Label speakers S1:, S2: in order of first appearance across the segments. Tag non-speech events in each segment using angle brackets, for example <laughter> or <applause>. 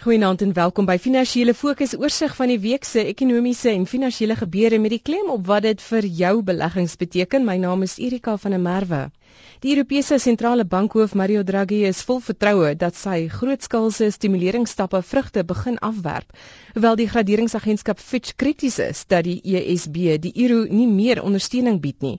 S1: Goeienaand en welkom by Finansiële Fokus oorsig van die week se ekonomiese en finansiële gebeure met die klem op wat dit vir jou beleggings beteken. My naam is Erika van der Merwe. Die Europese sentrale bankhoof Mario Draghi is vol vertroue dat sy grootskaalse stimuleringsstappe vrugte begin afwerp, hoewel die graderingsagentskap Fitch krities is dat die ESB die euro nie meer ondersteuning bied nie.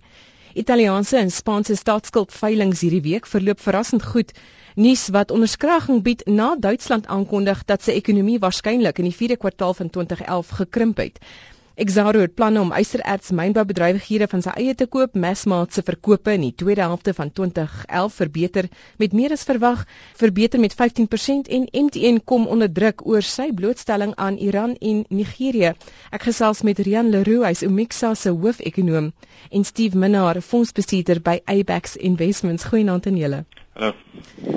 S1: Italiaanse en Spaanse staatsskuldveilings hierdie week verloop verrassend goed nuus wat onderskraging bied na Duitsland aankondig dat sy ekonomie waarskynlik in die 4de kwartaal van 2011 gekrimp het. Exxaro het planne om ystererts mynboubedrywighede van sy eie te koop. Massmart se verkope in die tweede helfte van 2011 verbeter met meer as verwag, verbeter met 15% en MTN kom onder druk oor sy blootstelling aan Iran en Nigerië. Ek gesels met Rian Leroux, hy's Omixa se hoofekonoom en Steve Minnar, fondsbestuurder by Abax Investments. Goeienaand aan julle.
S2: Hallo.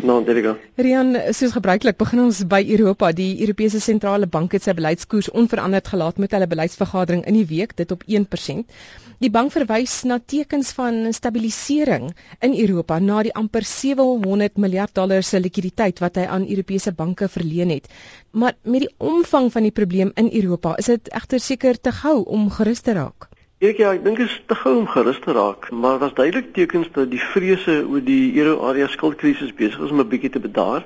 S2: Nou, Derrick.
S1: Rian, soos gebruiklik begin ons by Europa. Die Europese sentrale bank het sy beleidskoers onveranderd gelaat met hulle beleidsvergadering in die week, dit op 1%. Die bank verwys na tekens van stabilisering in Europa na die amper 700 miljard dollar se likwiditeit wat hy aan Europese banke verleen het. Maar met die omvang van die probleem in Europa, is dit egter seker te gou om gerus te raak.
S2: Ek ja, ek dink dit is te gou om gerus te raak, maar daar's duidelik tekens dat die vrese oor die euro-area skuldkrisis besig is om 'n bietjie te bedaar.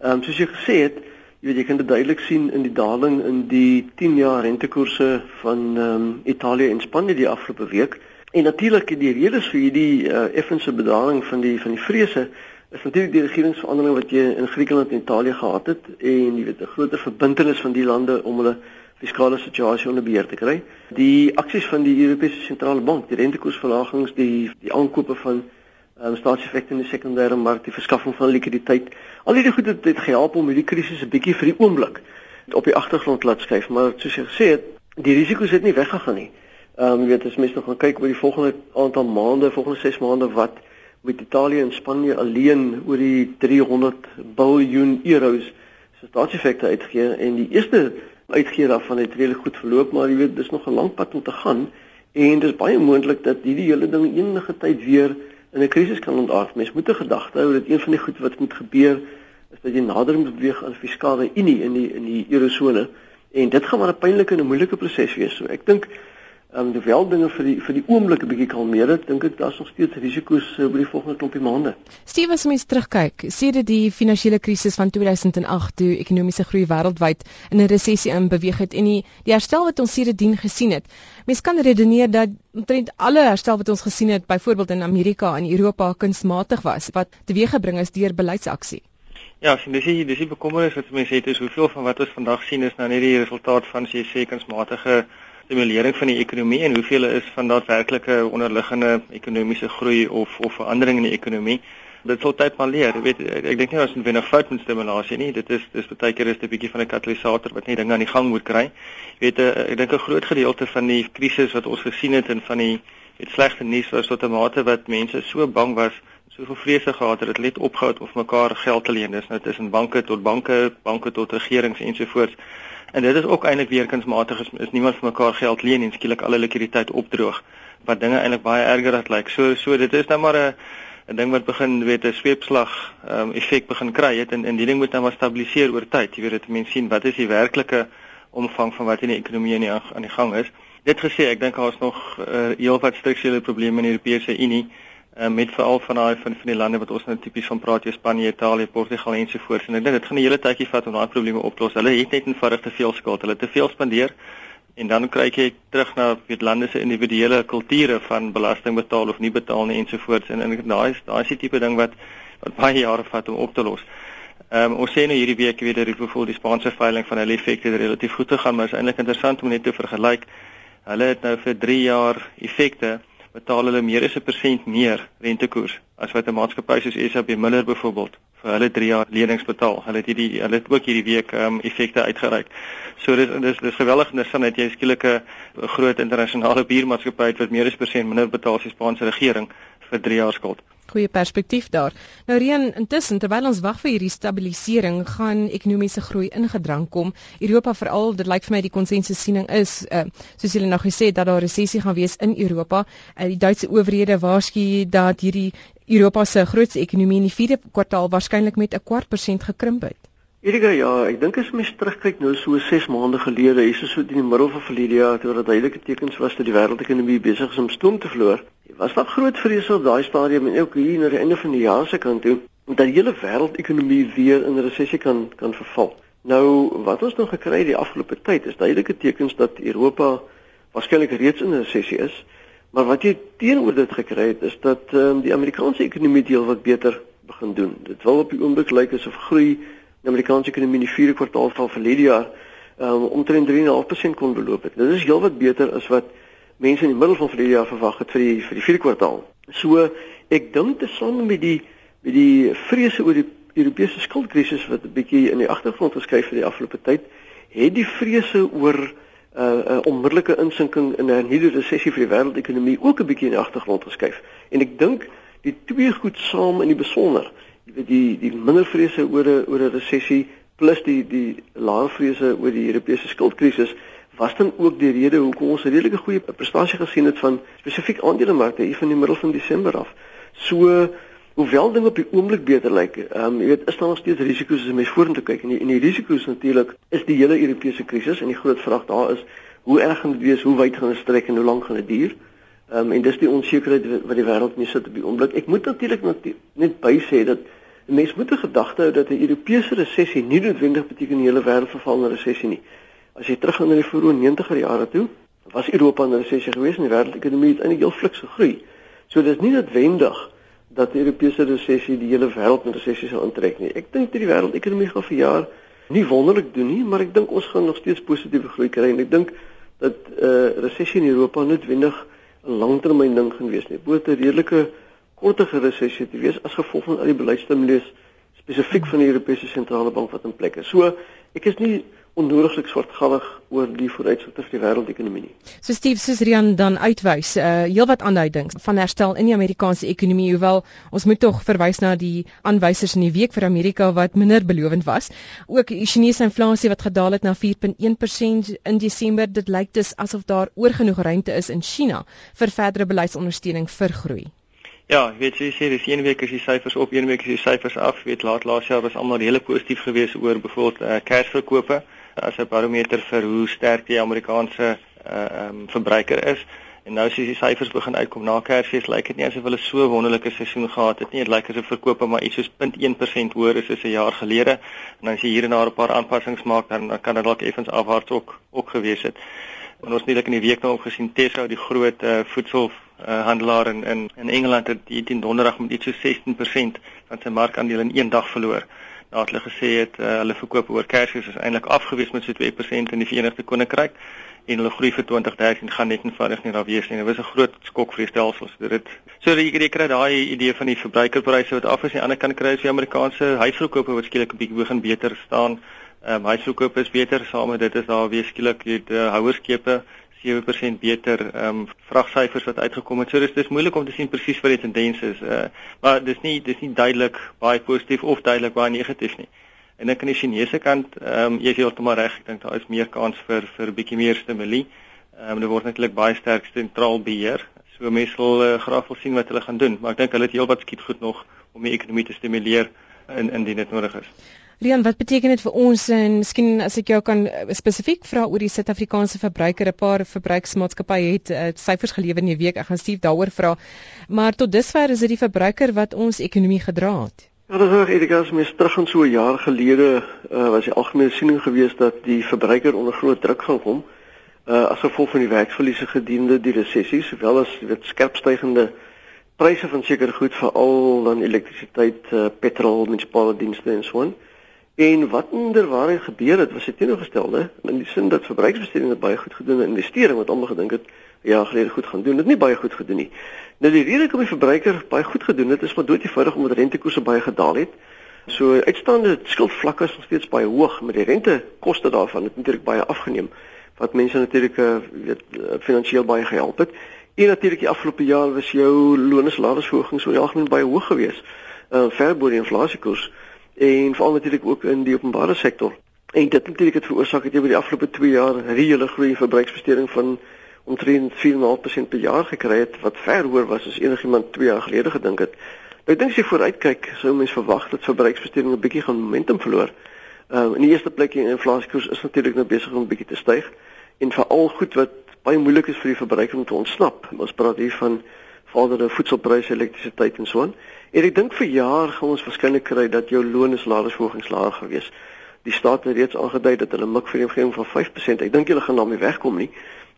S2: Ehm um, soos jy gesê het, jy weet jy kan dit duidelik sien in die daling in die 10-jaar rentekoerse van ehm um, Italië en Spanje die afgelope week. En natuurlik die redes vir hierdie uh, effense bedaling van die van die vrese is natuurlik die regeringsverandering wat jy in Griekeland en Italië gehad het en jy weet 'n groter verbintenis van die lande om hulle fiskale situasie onder beheer te kry. Die aksies van die Europese sentrale bank, die rentekoersverlagings, die die aankope van um, staatseffekte in die sekondêre mark, die verskaffing van likwiditeit, al hierdie goed het, het gehelp om hierdie krisis 'n bietjie vir die oomblik op die agtergrond laat skuif, maar soos jy gesê het, die risiko's het nie weggegaan nie. Ehm um, jy weet as mense nog gaan kyk oor die volgende aantal maande, volgende 6 maande wat met Italië en Spanje alleen oor die 300 miljard euros se staatseffekte uitgee en die eerste uitgee daarvan het redelik goed verloop, maar jy weet dis nog 'n lang pad om te gaan en dis baie moontlik dat hierdie hele ding enige tyd weer in 'n krisis kan ontaard. Mens moet 'n gedagte hou dat een van die goed wat moet gebeur is dat jy nader moet beweeg aan fiskale unie in die in die eurosone en dit gaan maar 'n pynlike en 'n moeilike proses wees. So ek dink ehm um, hoewel dinge vir die vir die oomblik 'n bietjie kalmeer het, dink ek daar's nog steeds risiko's uh, oor die volgende klompie maande.
S1: Steve, as mens terugkyk, sien dit die finansiële krisis van 2008 toe ekonomiese groei wêreldwyd in 'n resessie in beweeg het en die die herstel wat ons hierdien gesien het. Mens kan redeneer dat omtrent alle herstel wat ons gesien het, byvoorbeeld in Amerika en Europa kunsmatig was wat teweeggebring is deur beleidsaksie.
S3: Ja, sien dis hier, dis die bekommernis wat mense het is hoeveel van wat ons vandag sien is nou net die resultaat van sy sekunsmatige stimulering van die ekonomie en hoeveel is van daadwerklike onderliggende ekonomiese groei of of verandering in die ekonomie. Dit sal tyd maar leer. Jy weet ek, ek dink nie ons moet wenig fout met stimulasie nie. Dit is dis baie keer is dit 'n bietjie van 'n katalisator wat net dinge aan die gang moet kry. Jy weet eh, ek dink 'n groot gedeelte van die krisis wat ons gesien het en van die het slegte nuus was tot 'n mate wat mense so bang was soveel vrese gehad het dat hulle net opgehou het of mekaar geld te leen. Dis nou tussen banke tot banke, banke tot regerings ensovoorts. En dit is ook eintlik weer kunsmatig is, is niemand vir mekaar geld leen en skielik alle likwiditeit opdroog wat dinge eintlik baie erger as lyk. So so dit is nou maar 'n 'n ding wat begin weet 'n sweepslag um, effek begin kry het en en die ding moet nou maar stabiliseer oor tyd. Jy weet dit mense sien wat is die werklike omvang van wat in die ekonomie in die, aan die gang is. Dit gesê, ek dink daar is nog uh, heelwat strukturele probleme in die Europese Unie uh, met veral van daai van van die lande wat ons nou tipies van praat, jy Spanje, Italië, Portugal en so voort. En ek dink dit gaan 'n hele tydjie vat om daai probleme op te los. Hulle het net eenvoudig te veel skuld. Hulle het te veel spandeer en dan kry jy terug na weet lande se individuele kulture van belasting betaal of nie betaal nie en so voort. En en daai daai is die tipe ding wat wat baie jare vat om op te los. Ehm um, ons sê nou hierdie week weer dat die gevoel die Spaanse veiling van hulle effekte relatief goed gegaan, maar is eintlik interessant om net te vergelyk. Hulle het nou vir 3 jaar effekte betaal hulle meer as 'n persent meer rentekoers as wat 'n maatskappy soos SAB Miller byvoorbeeld vir hulle 3 jaar lenings betaal. Hulle het hierdie hulle het ook hierdie week ehm um, effekte uitgereik. So dis dis dis geweldig interessant dat jy skielik 'n groot internasionale biermaatskappy het wat meer as persent minder betaal as die Spaanse regering vir 3 jaar skuld
S1: goeie perspektief daar. Nou Reen, intussen terwyl ons wag vir hierdie stabilisering, gaan ekonomiese groei ingedrang kom. Europa veral, dit lyk vir my die konsensussiening is, uh, soos julle nou gesê het dat daar resessie gaan wees in Europa. Uh, die Duitse owerhede waarsku dat hierdie Europa se grootste ekonomie in die 4de kwartaal waarskynlik met 'n kwart persent gekrimp het.
S2: Erika, ja, ek dink as mens terugkyk nou so 6 maande gelede, hier so in die middel van verlede jaar, toe daar duidelike tekens was dat die wêreldekonomie besig is om stoom te verloor, was daar groot vrese op daai stadium en ook hier na die einde van die jaar se kant toe dat die hele wêreldekonomie weer in resessie kan kan verval. Nou, wat ons nog gekry die afgelope tyd is duidelike tekens dat Europa waarskynlik reeds in 'n resessie is. Maar wat jy teenoor dit gekry het is dat ehm um, die Amerikaanse ekonomie deel wat beter begin doen. Dit wil op die oomblik lyk asof groei die Amerikaanse ekonomie in die 4de kwartaal van verlede jaar ehm um, omtrent 3.5% kon beloop het. Dit is heelwat beter as wat mense in die middel van verlede jaar verwag het vir die vir die 4de kwartaal. So ek dink te same met die met die vrese oor die Europese skuldkrisis wat 'n bietjie in die agtergrond geskuif het die afgelope tyd, het die vrese oor 'n uh, uh, onmiddellike insinking in 'n nuwe resessie vir die wêreldekonomie ook 'n bietjie in die agtergrond geskuif. En ek dink die twee goed saam in die besonder, die die minder vrese oor 'n oor 'n resessie plus die die lae vrese oor die Europese skuldkrisis was dan ook die rede hoekom ons 'n redelike goeie prestasie gesien het van spesifiek aandelemarkte hier van die middel van Desember af. So hoewel dinge op die oomblik beter lyk, ehm um, jy weet, is daar nog steeds risiko's as jy mens vorentoe kyk en die, en die risiko's natuurlik is die hele Europese krisis en die groot vraag daar is hoe erg gaan dit wees, hoe wyd gaan dit strek en hoe lank gaan dit duur? Ehm um, en dis die onsekerheid wat die wêreld mee sit op die oomblik. Ek moet natuurlik net by sê dat mense moet 'n gedagte hou dat 'n Europese resessie nie noodwendig beteken die hele wêreld verval in 'n resessie nie. As jy teruggaan na die vroeë 90er jare toe, was Europa in 'n resessie gewees en die wêreldekonomie het eintlik heel fliks gegroei. So dis nie noodwendig dat die Europese resessie die hele wêreld in resessie sal intrek nie. Ek dink dat die wêreldekonomie gaan vir jaar nie wonderlik doen nie, maar ek dink ons gaan nog steeds positiewe groei kry en ek dink dat 'n uh, eh, resessie in Europa noodwendig 'n langtermyn ding gaan wees nie. Boot 'n redelike kortere resessie te wees as gevolg van al die beleidsstimules spesifiek van die Europese sentrale bank wat in plek is. So ek is nie onnodiglik swartgallig oor die vooruitsigte vir die wêreldekonomie nie.
S1: So Steve Susrian dan uitwys, uh heelwat aanduidings van herstel in die Amerikaanse ekonomie, hoewel ons moet tog verwys na die aanwysers in die week vir Amerika wat minder belovend was. Ook die Chinese inflasie wat gedaal het na 4.1% in Desember, dit lyk dus asof daar oorgenoeg ruimte is in China vir verdere beleidsondersteuning vir groei.
S3: Ja, weet jy sê dis een week is die syfers op, een week is die syfers af. Weet laat laas jaar was almal hele positief geweest oor byvoorbeeld uh, kersverkope as 'n barometer vir hoe sterk die Amerikaanse uh um verbruiker is. En nou as jy die syfers begin uitkom na Kersfees, lyk dit nie asof hulle so wonderlike seisoen gehad het nie. Dit lyk asof verkope maar iets soos 0.1% hoër is as 'n jaar gelede. En as jy hier en daar 'n paar aanpassings maak, dan kan dit dalk effens afwaarts ook ook gewees het. En ons het net in die week nou opgesien Tesco, die groot uh voedsel handelaar in in in Engeland het die teen donderdag met iets so 16% van sy markandeel in een dag verloor nadat hulle gesê het uh, hulle verkope oor Kersfees is eintlik afgewees met so 2% in die Verenigde Koninkryk en hulle groei vir 2013 gaan net eenvoudig nie daar wees nie. Dit was 'n groot skok vir die stelsels. Dit so dat jy kry daai idee van die verbruikerpryse wat af is, aan die ander kant kry jy die Amerikaanse huisverkope wat skielik 'n bietjie begin beter staan. Ehm um, huisverkope is beter saam met dit is daar weer skielik die uh, houerskepe 7% beter ehm um, vragsyfers wat uitgekom het. So dis dis moeilik om te sien presies wat die tendens is. Uh maar dis nie dis nie duidelik baie positief of duidelik baie negatief nie. En ek aan die Chinese kant, ehm um, jy is heeltemal reg. Ek dink daar is meer kans vir vir 'n bietjie meer stimulie. Ehm um, daar word natuurlik baie sterk sentraal beheer. So mense wil uh, graag wil sien wat hulle gaan doen, maar ek dink hulle het heelwat skiet goed nog om die ekonomie te stimuleer in indien dit nodig is.
S1: Rian, wat beteken dit vir ons en miskien as ek jou kan eh, spesifiek vra oor die Suid-Afrikaanse verbruiker, 'n paar verbruiksmaatskappye het uh, syfers gelewer in die week. Ek gaan Steve daaroor vra. Maar tot dusver is dit die verbruiker wat ons ekonomie gedra het.
S2: Ja, dis reg, Erika, as mens terug gaan so 'n jaar gelede, uh, was die algemene siening geweest dat die verbruiker onder groot druk gaan kom. Uh, as gevolg van die werksverliese gedurende die resessie, sowel as dit skerp stygende pryse van sekere goed veral dan elektrisiteit, uh, petrol, munisipale dienste en so aan. En wat inderwaarheid gebeur het, was dit teenoorgestelde in die sin dat verbruiksbesteding baie goed gedoen en investering wat almal gedink het ja, gelede goed gaan doen, dit nie baie goed gedoen nie. Nou die rede hoekom die verbruiker baie goed gedoen het, is maar dood eenvoudig omdat rentekoerse baie gedaal het. So uitstaande skuldvlakke is nog steeds baie hoog, met die rentekoste daarvan het natuurlik baie afgeneem wat mense natuurlik uh, weet uh, finansiëel baie gehelp het. En natuurlik die afgelope jaar was jou loonsalarisverhogings oor die algemeen baie hoog geweest, uh, ver bo die inflasiekoers en veral natuurlik ook in die openbare sektor. En dit natuurlik het veroorsaak dat jy oor die afgelope 2 jaar reële groei in verbruiksbesteding van omtrent 4.5% per jaar gekry het wat ver hoër was as enigiemand 2 jaar gelede gedink het. Nou dink as jy vooruitkyk, sou mens verwag dat verbruiksbesteding 'n bietjie gaan momentum verloor. Ehm uh, in die eerste plek die inflasiekoers is natuurlik nou besig om 'n bietjie te styg en veral goed wat baie moeilik is vir die verbruiker om te ontsnap. Ons praat hier van vorderde voedselpryse, elektrisiteit en so aan. En ek dink vir jaar gaan ons waarskynlik kry dat jou loon is salarisverhogings laer gewees. Die staat het reeds aangedui dat hulle mik vir 'n omgewing van 5%. Ek dink hulle gaan daarmee wegkom nie.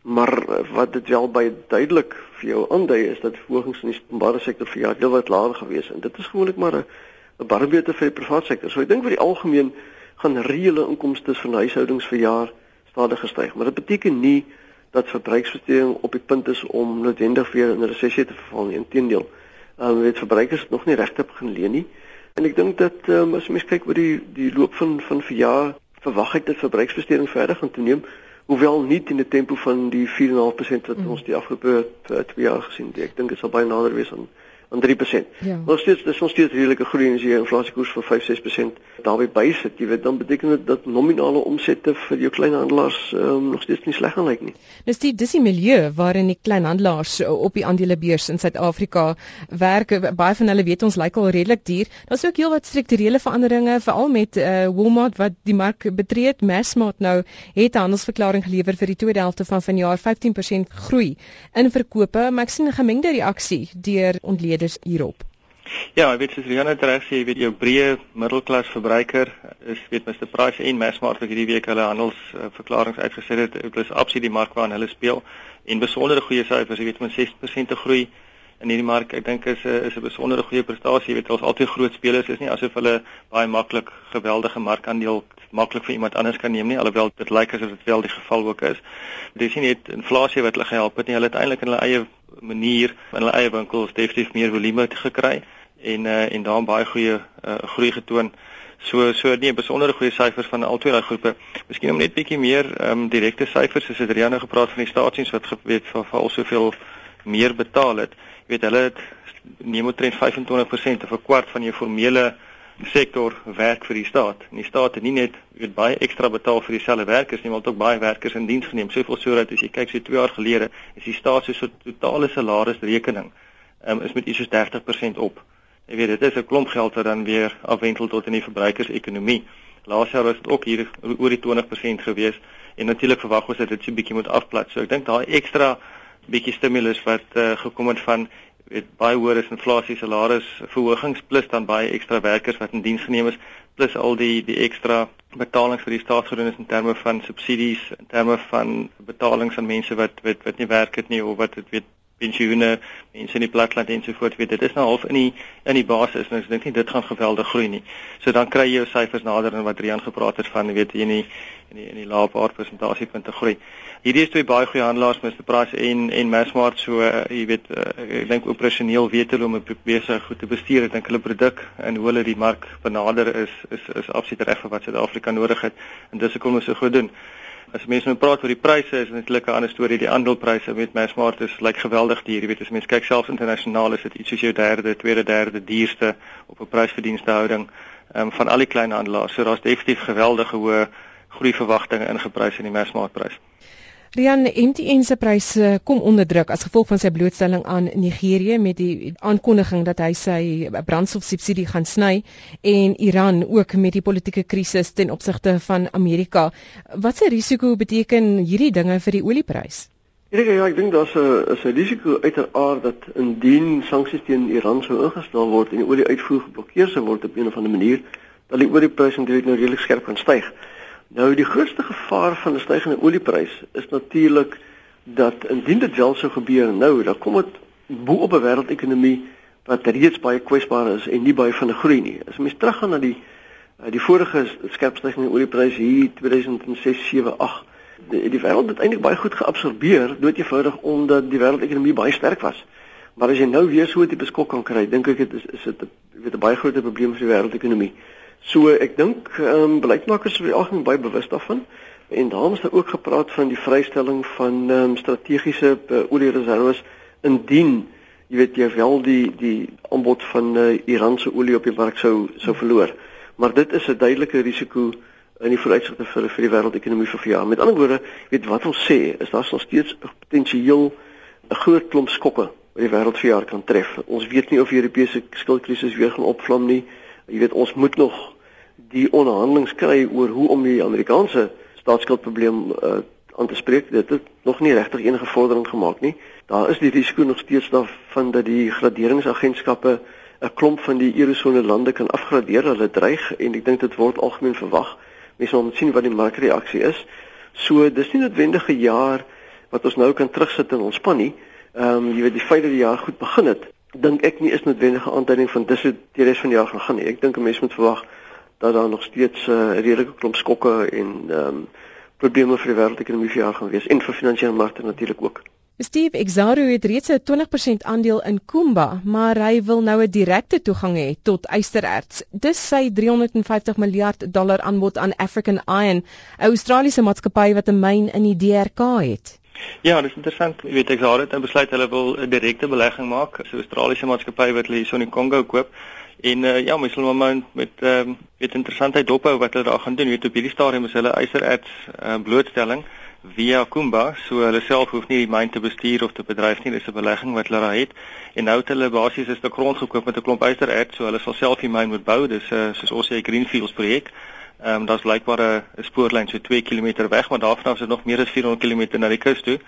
S2: Maar eh, wat dit wel baie duidelik vir jou aandui is dat verhogings in die openbare sektor vir jaar heelwat laer gewees het. En dit is gewoonlik maar 'n 'n barometer vir die private sektor. So ek dink vir die algemeen gaan reële inkomste van huishoudings vir jaar stadig gestyg. Maar dit beteken nie dat verbruiksversteuring op die punt is om noodwendig weer in 'n resessie te verval nie. Inteendeel, ehm um, weet verbruikers het nog nie regtig begin leen nie. En ek dink dat ehm um, as mens kyk oor die die loop van van verjaar verwag ek dat verbruiksversteuring verder gaan toeneem hoewel nie in die tempo van die 4.5% wat mm. ons die afgelope 2 uh, jaar gesien het. Ek dink dit sal baie nader wees aan aan 3%. Ja. Nog steeds dis nog steeds redelike groei as jy inflasiekoers van 5-6% daarby bysit, jy weet dan beteken dit dat nominale omsette vir jou kleinhandelaars um, nog steeds nie sleg gaan lyk nie.
S1: Dis die dis die milieu waarin die kleinhandelaars uh, op die aandelebeurs in Suid-Afrika werk. Baie van hulle weet ons lyk al redelik duur. Daar's ook heelwat strukturele veranderinge veral met uh, Walmart wat die mark betree. Massmart nou het 'n handelsverklaring gelewer vir die tweede helfte van vanjaar 15% groei in verkope, maar ek sien 'n gemengde reaksie deur ontlede leerders hierop?
S3: Ja, ek weet soos Rianne reg sê, jy weet jou breë middelklas verbruiker is weet Mr Price en Massmart wat hierdie week hulle handelsverklaringe uh, uitgesit het, dit is absoluut die mark waarin hulle speel en besondere goeie syfers, jy weet met 6% te groei in hierdie mark. Ek dink is 'n is 'n besondere goeie prestasie, jy weet ons altyd groot spelers is nie asof hulle baie maklik geweldige markandeel maklik vir iemand anders kan neem nie alhoewel dit lyk asof dit wel die geval ook is. Dit is nie net inflasie wat hulle gehelp het nie, hulle het eintlik in hulle eie manier in hulle eie winkels definitief meer volume gekry en uh, en daar baie goeie uh, groei getoon. So so nie 'n besondere goeie syfers van al twee daai groepe. Miskien om net bietjie meer ehm um, direkte syfers, soos Adriano gepraat van die staatsiens wat geweet vir al soveel meer betaal het. Weet hulle het neem omtrent 25% of 'n kwart van jou formele sektor werk vir die staat. En die staat het nie net weet baie ekstra betaal vir dieselfde werkers nie, maar ook baie werkers in diens geneem. Soveel sodat as jy kyk so 2 jaar gelede, is die staat se so totale salarisrekening um, is met iets soos 30% op. Jy weet dit is 'n klomp geld wat dan weer afwentel tot in die verbruikersekonomie. Laas jaar was dit ook hier oor die 20% gewees en natuurlik verwag ons dat dit so 'n bietjie moet afplat. So ek dink daai ekstra bietjie stimulus wat uh, gekom het van weet baie hoër is inflasie salarisverhogings plus dan baie ekstra werkers wat in diens geneem is plus al die die ekstra betalings vir die staat gedoen is in terme van subsidies in terme van betalings aan mense wat wat wat nie werk het nie of wat dit weet pensioene, mense in die platteland ensovoorts weet dit is nou half in die in die basis en ek dink nie dit gaan geweldig groei nie. So dan kry jy jou syfers nader aan wat Rian gepraat het van weet jy in die in die in die lae paar persentasiepunte groei. Hierdie is twee baie goeie handelaars Mr Price en en Massmart so uh, jy weet uh, ek dink operasioneel weet hulle om besig goed te bestuur. Ek dink hulle produk en hoe hulle die mark benader is is is absoluut reg vir wat Suid-Afrika nodig het en dis hoekom hulle so goed doen as mense nou praat oor die pryse is natuurlik 'n ander storie. Die aandelepryse met Massmart is lyk geweldig duur. Jy weet as mense kyk selfs internasionaal is dit iets soos jou derde tweede derde duurste op 'n prysverdienste houding um, van al die klein handelaars. So daar's definitief geweldige hoë groei verwagtinge ingeprys in die Massmart prys
S1: Rian MTN se pryse kom onder druk as gevolg van sy blootstelling aan Nigerië met die aankondiging dat hy sy brandstofsubsidie gaan sny en Iran ook met die politieke krisis ten opsigte van Amerika. Wat se risiko beteken hierdie dinge vir die olieprys?
S2: Ja, ja, ek dink daar's 'n is 'n risiko uiteraard dat indien sanksies teen Iran sou ingestel word en die olieuitvoer geblokkeer sou word op 'n of ander manier, dat die oliepryse natuurlik nou redelik skerp kan styg. Nou die grootste gevaar van 'n stygende olieprys is natuurlik dat indien dit wel sou gebeur nou, dan kom dit bo op 'n wêreldekonomie wat reeds baie kwesbaar is en nie baie vinnig groei nie. As mens teruggaan na die eh, die vorige skerp stygende olieprys hier 2006, 7, 8, die, die wêreld het eintlik baie goed geabsorbeer, doodgewoonig omdat die wêreldekonomie baie sterk was. Maar as jy nou weer so 'n tipe skok kan kry, dink ek dit is dit 'n baie groot probleem vir die wêreldekonomie. So ek dink ehm um, beleidsmakers is algemeen baie bewus daarvan en daarom is daar ook gepraat van die vrystelling van ehm um, strategiese uh, oliereserwes indien jy weet jy wel die die aanbod van uh, Iran se olie op die mark sou sou verloor. Maar dit is 'n duidelike risiko in die vooruitsigte vir vir die wêreldekonomie vir verjaar. Met ander woorde, weet wat ons sê is daar nog steeds 'n potensieel 'n groot klomp skokke wat die wêreld vir jaar kan tref. Ons weet nie of die Europese skuldkrisis weer gaan opvlam nie. Jy weet ons moet nog die onderhandelings kry oor hoe om die Amerikaanse staatsskuldprobleem uh, aan te spreek. Dit het nog nie regtig enige vordering gemaak nie. Daar is die risiko nog steeds daarvan dat die graderingsagentskappe 'n klomp van die eurozone lande kan afgradeer. Hulle dreig en ek dink dit word algemeen verwag. Mense moet sien wat die markreaksie is. So dis nie noodwendig 'n jaar wat ons nou kan terugsit en ontspan nie. Ehm um, jy weet die feit dat die jaar goed begin het, dink ek nie is noodwendige aanduiding van dis hoe die res van die jaar gaan gaan nie. Ek dink 'n mens moet verwag dat daar nog steeds 'n uh, redelike klomp skokke en ehm um, probleme vir die wêreldekonomie vir jaar gaan wees en vir finansiële markte natuurlik ook.
S1: Steve Exaro het reeds 'n 20% aandeel in Kumba, maar hy wil nou 'n direkte toegang hê tot ystererts. Dis sy 350 miljard dollar aanbod aan African Iron, 'n Australiese maatskappy wat 'n myn in die DRK het.
S3: Ja, dis interessant. Jy weet Exaro het nou besluit hulle wil 'n direkte belegging maak. 'n Australiese maatskappy wat hulle hier in Kongo koop. En uh, ja, mens sal maar met ehm um, weet interessantheid dophou wat hulle daar gaan doen. Jy weet op hierdie stadium is hulle ysererts uh, blootstelling via Kumba, so hulle self hoef nie die myn te bestuur of te bedryf nie, dis 'n belegging wat hulle daar het. En nou het hulle basies 'n stuk grond gekoop met 'n klomp ysererts, so hulle sal self die myn moet bou. Dis uh, soos ons sê 'n greenfields projek. Ehm um, daar's blykbaar 'n spoorlyn so 2 km weg, maar daarvan af is dit nog meer as 400 km na die kus toe.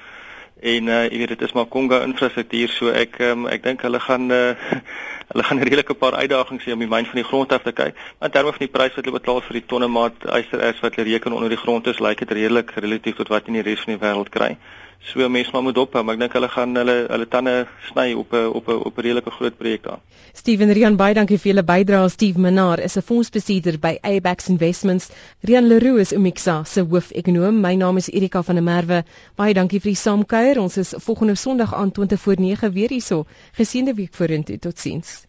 S3: En uh, jy weet dit is maar Konga infrastruktuur so ek um, ek dink hulle gaan uh, <laughs> hulle gaan 'n redelike paar uitdagings hê om die myn van die grond af te kyk. Maar terme van die prys wat hulle betaal vir die tonne maat yster is wat hulle reken onder die grond is lyk dit redelik relatief tot wat in die res van die wêreld kry so mense maar moet ophou maar ek dink hulle gaan hulle hulle tande sny op 'n op 'n op 'n redelike groot projek daar.
S1: Steven Rian baie dankie vir julle bydrae. Steve Minnar is 'n fondsbestuurder by Abax Investments. Rian Leroux is Umixa se hoof-ekonoom. My naam is Erika van der Merwe. Baie dankie vir die saamkuier. Ons is volgende Sondag aan 20 voor 9 weer hierso. Geseënde week vorentoe. Totsiens.